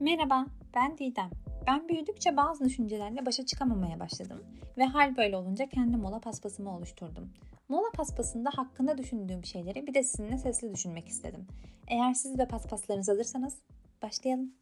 Merhaba, ben Didem. Ben büyüdükçe bazı düşüncelerle başa çıkamamaya başladım ve hal böyle olunca kendi mola paspasımı oluşturdum. Mola paspasında hakkında düşündüğüm şeyleri bir de sizinle sesli düşünmek istedim. Eğer siz de paspaslarınızı alırsanız başlayalım.